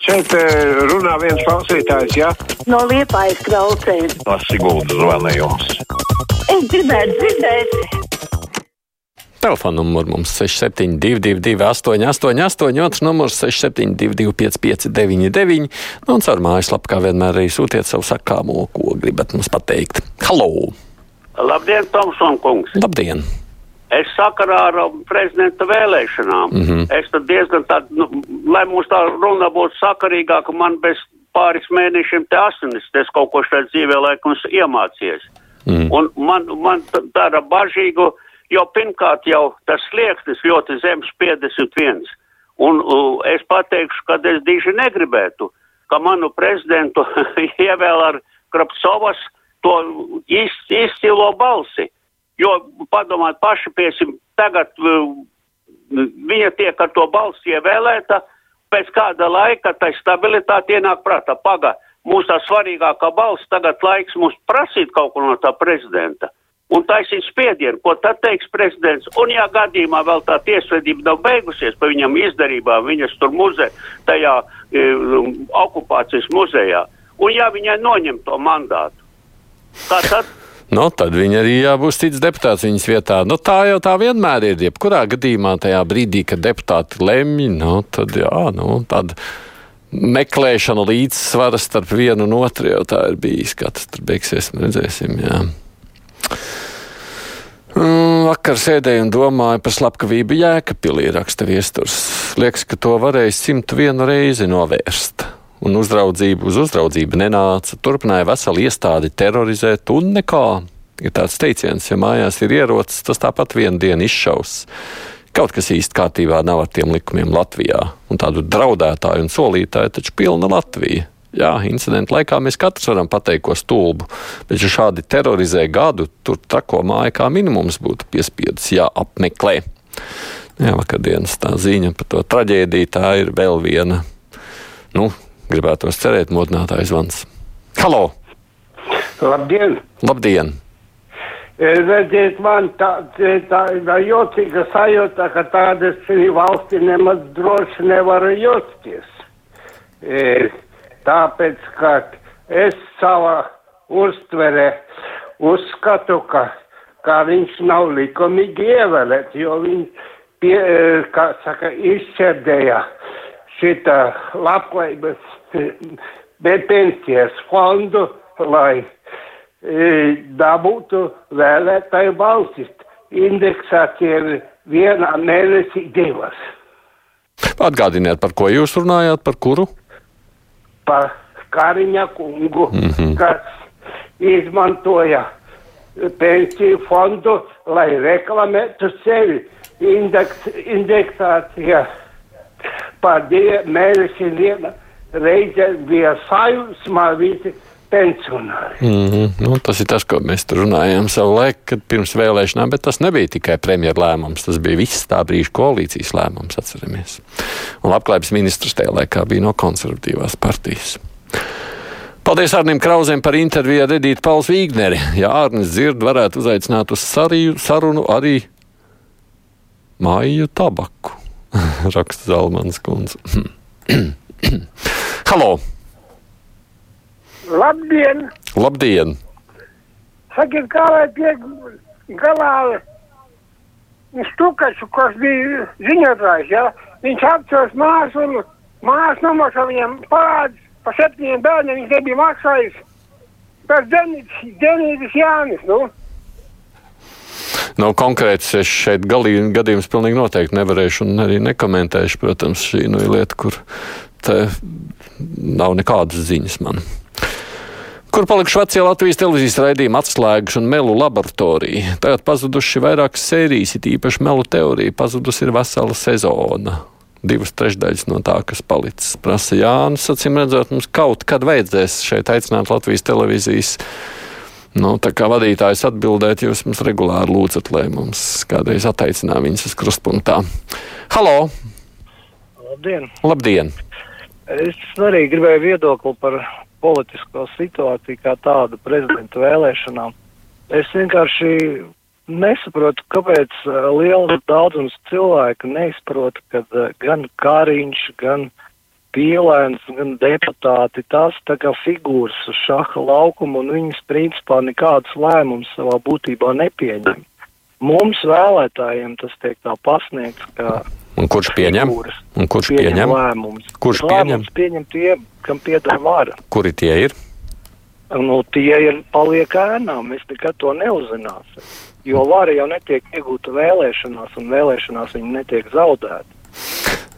Šeit eh, runā viens klausītājs, jā? No liepājas kraucēm. No Siguldas zvanījums. Es gribētu dzirdēt. Telefona numurs mums 6722, 888, otrs numurs 672, 559, nu, un caur mājaslapu, kā vienmēr, arī sūtiet savu sakāmo, ko gribat mums pateikt. Halo! Labdien, Tomson kungs! Labdien! Es sakarā ar um, prezidenta vēlēšanām. Mm -hmm. Es tad diezgan tādu, nu, lai mums tā runa būtu sakarīgāka, man bez pāris mēnešiem te asinis, es kaut ko šeit dzīvē laikam iemācījies. Mm. Un man, man tāda bažīgu, jo pirmkārt jau tas slieksnis ļoti zems 51. Un uh, es pateikšu, ka es diži negribētu, ka manu prezidentu ievēl ar Krapsovas to izcilo balsi. Jo padomāt paši, piesim, tagad uh, viņa tiek ar to balsi ievēlēta, pēc kāda laika tā stabilitāte ienāk prātā. Paga, mūsu tā svarīgākā balss tagad laiks mums prasīt kaut ko no tā prezidenta. Un taisīt spiedienu, ko tad teiks prezidents. Un, ja gadījumā vēl tā tiesvedība nav beigusies par viņam izdarībām, viņas tur muzē, tajā e, okupācijas muzejā, un ja viņai noņem to mandātu, kā tad Nu, tad viņa arī jābūt cits deputāts viņas vietā. Nu, tā jau tā vienmēr ir. Jebkurā gadījumā tajā brīdī, kad deputāti lemj, nu, tad jā, nu, tāda meklēšana līdzsvara starp vienu un otru jau tā ir bijis. Kā tas tur beigsies, redzēsim. Jā. Vakar sēdēju un domāju par slepkavību Jēkabīlī, raksta viesturs. Liekas, ka to varēja 101 reizi novērst. Un uzraudzību uz uzraudzību nenāca. Turpināja veselu iestādi terorizēt, un nekā. Ir tāds teiciens, ja mājās ir ierocis, tas tāpat vienu dienu izšaus. Kaut kas īsti kārtībā nav ar tiem likumiem Latvijā, un tādu draudētāju un solītāju taču pilna Latvija. Jā, incidentu laikā mēs katrs varam pateikt, ko stulbu, bet, ja šādi terorizē gadu, tur trako māja kā minimums būtu piespiedis jāapmeklē. Jā, vakardienas tā ziņa par to traģēdiju, tā ir vēl viena, nu, gribētos cerēt, modinātājs zvans. Halo! Labdien! Labdien! Redziet, man tā, tā ir jocīga sajūta, ka tādas valsti nemaz droši nevar justies. E, tāpēc, ka es savā uztvere uzskatu, ka, ka viņš nav likumīgi ievēlēts, jo viņš, pie, kā saka, izšķērdēja šita labklājības pensijas fondu, lai dabūtu vēlētāju balsis. Indeksācija ir vienā mēnesī divas. Atgādiniet, par ko jūs runājāt, par kuru? Par Kariņa kungu, mm. -hmm. kas izmantoja pensiju fondu, lai reklamētu sevi. Indeks, indeksācija par divu mēnesi viena reize bija sajūsmā visi pensionāri. Mm -hmm. nu, tas ir tas, ko mēs runājām savu laiku, kad pirms vēlēšanām, bet tas nebija tikai premjera lēmums, tas bija viss tā brīža koalīcijas lēmums, atceramies. Un labklājības ministrs tajā laikā bija no konservatīvās partijas. Paldies Arnim Krausam par interviju ar Edītu Pauls Vīgneri. Ja Arnis dzird, varētu uzaicināt uz sariju, sarunu arī māju tabaku, raksta Zalmans kundze. Halo! Labdien! Labdien! Sakiet, kā lai tiek galā Stukaču, kas bija ziņotājs, ja? viņš apcels māsu un māsu nomaksā viņam parādus par septiņiem bērniem, viņš nebija maksājis. Tas Denītis, Jānis, nu. Nav konkrēts, es šeit galīgi, gadījums pilnīgi noteikti nevarēšu un arī nekomentēšu. Protams, šī nu, ir lieta, kur nav nekādas ziņas man. Kur palikuši vecie Latvijas televīzijas raidījuma atslēgas un melu laboratorija? Tagad pazuduši vairākas sērijas, it īpaši melu teorija. Pazudusi ir vesela sezona. Divas trešdaļas no tā, kas palicis, prasa Jānis. Acīm redzot, mums kaut kad vajadzēs šeit aicināt Latvijas televīzijas Nu, tā kā vadītājs atbildēt, jūs mums regulāri lūdzat, lai mums kādreiz attaicinā viņas uz krustpunktā. Halo! Labdien! Labdien! Es arī gribēju viedokli par politisko situāciju kā tādu prezidenta vēlēšanām. Es vienkārši nesaprotu, kāpēc liels daudzums cilvēku neizprot, ka gan Kāriņš, gan pīlēns, gan deputāti, tās tā kā figūras uz šaha laukumu, un viņas principā nekādus lēmumus savā būtībā nepieņem. Mums vēlētājiem tas tiek tā pasniegts, kā Un kurš pieņem? figūras. Un kurš Pieņem pieņem? lēmumus. Kurš lēmumus pieņem tie, kam pieder vara. Kuri tie ir? Nu, tie ir paliek ēnā, mēs nekad to neuzzināsim. Jo vara jau netiek iegūta vēlēšanās, un vēlēšanās viņa netiek zaudēta.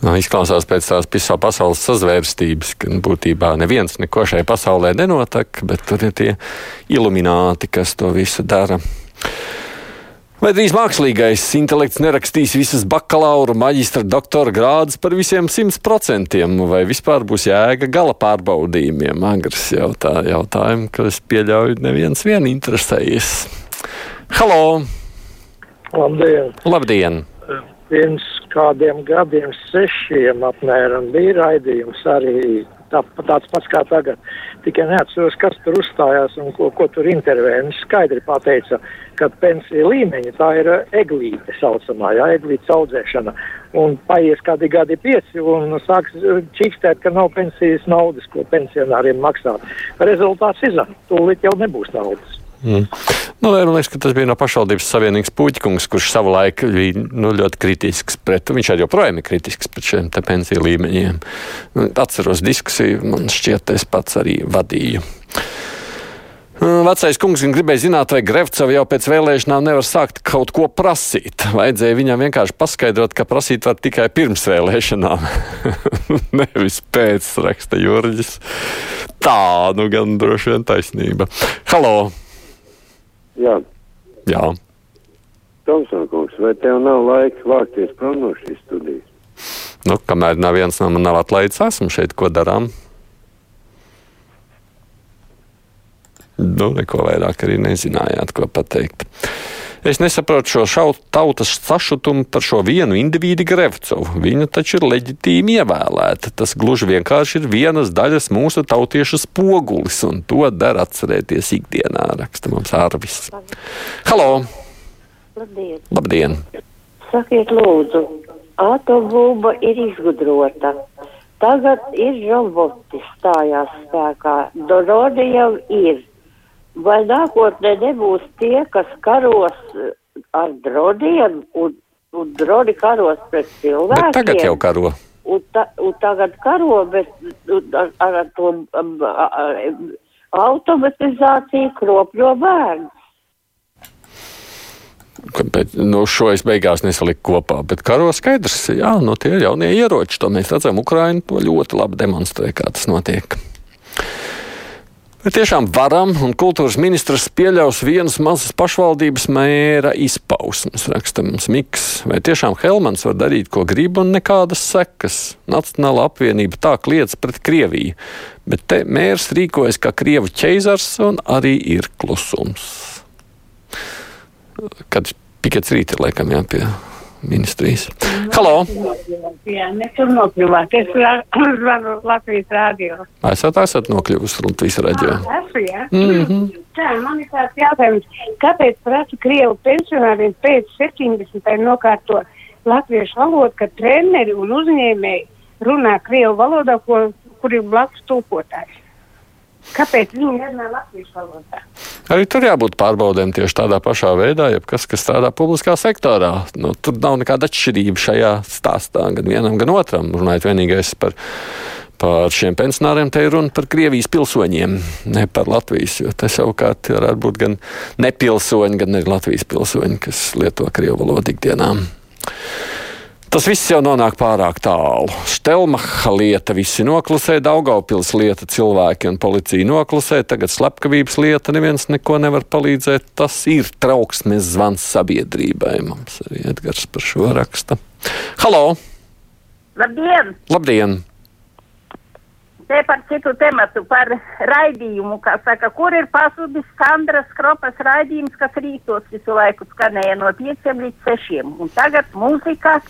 Nu, izklausās pēc tās visā pasaules sazvērstības, ka būtībā neviens neko šai pasaulē nenotiek, bet tur ir tie ilumināti, kas to visu dara. Vai drīz mākslīgais intelekts nerakstīs visas bakalaura, maģistra, doktora grādus par visiem simt procentiem, vai vispār būs jēga gala pārbaudījumiem? Agrs jautā, jautājumu, ka es pieļauju, neviens vien interesējies. Halo! Labdien! Labdien! Pirms kādiem gadiem, sešiem apmēram, bija raidījums arī tā, tāds pats kā tagad. Tikai neatceros, kas tur uzstājās un ko, ko tur intervēja. Viņš skaidri pateica, ka pensija līmeņa tā ir eglīte saucamā, jā, eglītes audzēšana. Un paies kādi gadi pieci un sāks čīkstēt, ka nav pensijas naudas, ko pensionāriem maksāt. Rezultāts izan, tūlīt jau nebūs naudas. Mm. Nu, man liekas, ka tas bija no pašvaldības savienības puķis, kurš savulaik bija nu, ļoti kritisks pret, viņš arī joprojām ir kritisks pret šiem pensiju līmeņiem. Nu, atceros diskusiju, man šķiet, es pats arī vadīju. Vecais kungs gribēja zināt, vai Grevcava jau pēc vēlēšanām nevar sākt kaut ko prasīt. Vajadzēja viņam vienkārši paskaidrot, ka prasīt var tikai pirms vēlēšanām. Nevis pēc, raksta Jurģis. Tā, nu gan droši vien taisnība. Halo! Jā, Jā. Tomson kungs, vai tev nav laika vākties prom no šīs studijas? Nu, kamēr nav viens no man nav atlaidis, esmu šeit, ko darām. Nu, neko vairāk arī nezinājāt, ko pateikt. Es nesaprotu šo šau, tautas sašutumu par šo vienu individu Grevcovu. Viņa taču ir leģitīmi ievēlēta. Tas gluži vienkārši ir vienas daļas mūsu tautiešu spogulis, un to dara atcerēties ikdienā, raksta mums Arvis. Halo! Labdien! Labdien! Sakiet, lūdzu, atombumba ir izgudrota. Tagad ir roboti stājās spēkā. Dorodi jau ir. Vai nākotnē nebūs tie, kas karos eh, ar droniem un, un droni karos pret cilvēkiem? Bet tagad jau karo. Un, ta, un tagad karo, bet un, ar, ar to um, automatizāciju kropļo bērns. Bet, nu, šo es beigās nesaliku kopā. Bet karo skaidrs, jā, no tie ir jaunie ieroči. To mēs redzam, Ukraiņa to ļoti labi demonstrē, kā tas notiek. Bet tiešām varam, un kultūras ministrs pieļaus vienas mazas pašvaldības mēra izpausmes, raksta mums Miks. Vai tiešām Helmans var darīt, ko grib, un nekādas sekas? Nacionāla apvienība tā kliedz pret Krieviju, bet te mērs rīkojas kā Krievu ķeizars, un arī ir klusums. Kad pikets rīt ir laikam jā, pie ministrijas. Halo! Jā, ne tur nokļuvāt. Es zvanu Latvijas rādio. Esat, esat nokļuvusi Latvijas raidījā. Esmu, jā. Mm -hmm. Tā, man ir tāds jautājums, kāpēc prasa Krievu pensionāriem pēc 70. nokārto latviešu valodu, ka treneri un uzņēmēji runā Krievu valodā, ko, kur ir blakus tūkotājs? Kāpēc viņi nerunā latviešu valodā? Arī tur jābūt pārbaudēm tieši tādā pašā veidā, ja kas, kas strādā publiskā sektorā. Nu, tur nav nekāda atšķirība šajā stāstā, gan vienam, gan otram. Runājot vienīgais par, par šiem pensionāriem, te ir runa par Krievijas pilsoņiem, ne par Latvijas. Jo te savukārt varētu būt gan nepilsoņi, gan arī Latvijas pilsoņi, kas lieto Krievu valodu ikdienā. Tas viss jau nonāk pārāk tālu. Štelmacha lieta visi noklusē, Daugaupils lieta cilvēki un policija noklusē, tagad slepkavības lieta neviens neko nevar palīdzēt. Tas ir trauksmes zvans sabiedrībai. Mums arī Edgars par šo raksta. Halo! Labdien! Labdien! Te par citu tematu, par raidījumu, kā saka, kur ir pazudis Sandras Kropas raidījums, kas rītos visu laiku skanēja no 5 līdz 6. Un tagad mūzika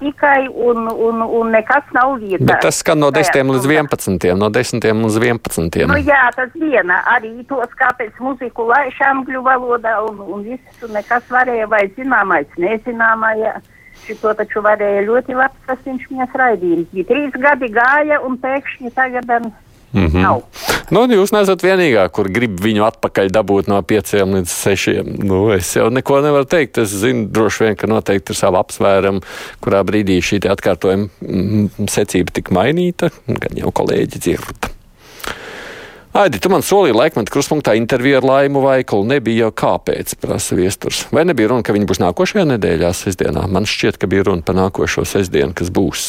tikai un, un, un nekas nav vietā. Bet tas skan no Tajā 10 līdz stundā. 11. No 10 līdz 11. Nu jā, tas viena arī tos, kāpēc muziku laiš angļu valodā un, un viss, un nekas varēja vai zināmais, nezināmais. šito taču varēja ļoti labs tas viņš mēs raidījums. Bija trīs gadi gāja un pēkšņi tagad um, Mm -hmm. nav. Nu, jūs neesat vienīgā, kur grib viņu atpakaļ dabūt no pieciem līdz sešiem. Nu, es jau neko nevaru teikt. Es zinu, droši vien, ka noteikti ir sava apsvērama, kurā brīdī šī atkārtojuma mm, secība tika mainīta. Gan jau kolēģi dzird. Aidi, tu man solīji laikmetu kruspunktā interviju ar Laimu Vaikulu. Nebija jau kāpēc, prasa viesturs. Vai nebija runa, ka viņi būs nākošajā nedēļā, sestdienā? Man šķiet, ka bija runa par nākošo sestdienu, kas būs.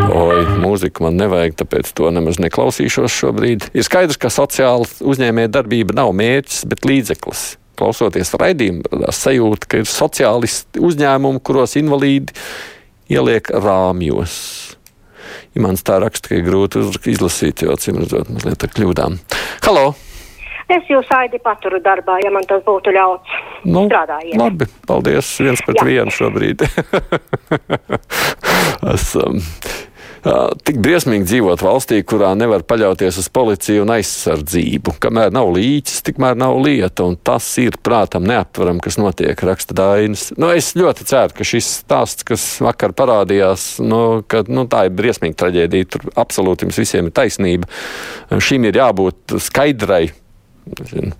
Oi, mūziku man nevajag, tāpēc to nemaz neklausīšos šobrīd. Ir skaidrs, ka sociāla uzņēmēja darbība nav mērķis, bet līdzeklis. Klausoties raidījumā, radās sajūta, ka ir sociālisti uzņēmumi, kuros invalīdi ieliek rāmjos. Ja mans tā raksta, ka ir grūti izlasīt, jo acīm redzot, mazliet ar kļūdām. Halo! Es jūs aidi paturu darbā, ja man tas būtu ļauts. Nu, Strādājiet. labi, paldies. Viens pret Jā. vienu šobrīd. Esam. ā, Tik briesmīgi dzīvot valstī, kurā nevar paļauties uz policiju un aizsardzību. Kamēr nav līķis, tikmēr nav lieta, un tas ir prātam neaptveram, kas notiek, raksta Dainis. Nu, es ļoti ceru, ka šis stāsts, kas vakar parādījās, nu, ka, nu, tā ir briesmīga traģēdija. Tur absolūti jums visiem ir taisnība. Šīm ir jābūt skaidrai. Zinu,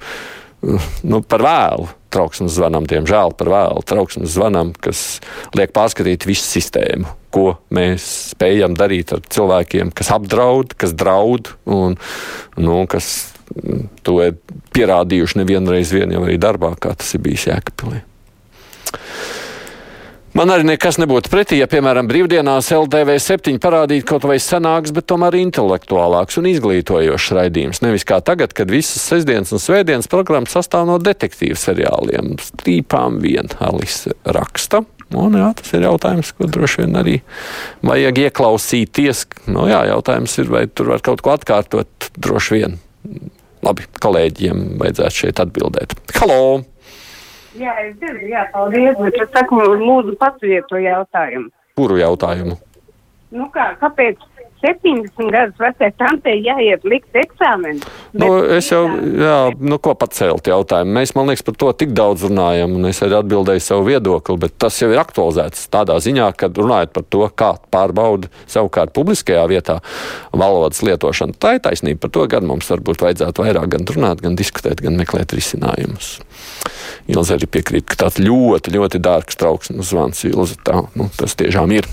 nu, par vēlu trauksmes zvanam, diemžēl par vēlu trauksmes zvanam, kas liek pārskatīt visu sistēmu, ko mēs spējam darīt ar cilvēkiem, kas apdraud, kas draud un nu, kas mm, to ir pierādījuši nevienreiz vien jau arī darbā, kā tas ir bijis Jēkabpilī. Man arī nekas nebūtu pretī, ja, piemēram, brīvdienās LTV 7 parādītu kaut vai senāks, bet tomēr intelektuālāks un izglītojošs raidījums. Nevis kā tagad, kad visas sestdienas un svētdienas programmas sastāv no detektīvu seriāliem. Stīpām vien Alise raksta. Un, jā, tas ir jautājums, ko droši vien arī vajag ieklausīties. Nu, jā, jautājums ir, vai tur var kaut ko atkārtot. Droši vien. Labi, kolēģiem vajadzētu šeit atbildēt. Halo! Jā, es dzirdu, jā, paldies, bet es saku, lūdzu, paturiet to jautājumu. Kuru jautājumu? Nu kā, kāpēc 70 gadus vecai tantei jāiet likt eksāmenu? Nu, es jau, jā, nu, ko pacelt jautājumu. Mēs, man liekas, par to tik daudz runājam, un es arī atbildēju savu viedokli, bet tas jau ir aktualizēts tādā ziņā, ka runājot par to, kā pārbauda savukārt publiskajā vietā valodas lietošanu. Tā ir taisnība. Par to gan mums varbūt vajadzētu vairāk gan runāt, gan diskutēt, gan meklēt risinājumus. Ilze arī piekrīt, ka tāds ļoti, ļoti dārgs trauksmes zvans Ilze. Tā, nu, tas tiešām ir.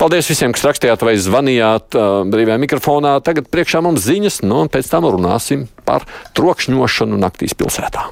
Paldies visiem, kas rakstījāt vai zvanījāt uh, brīvajā mikrofonā. Tagad priekšā mums ziņas, nu, un pēc tam runāsim par trokšņošanu naktīs pilsētā.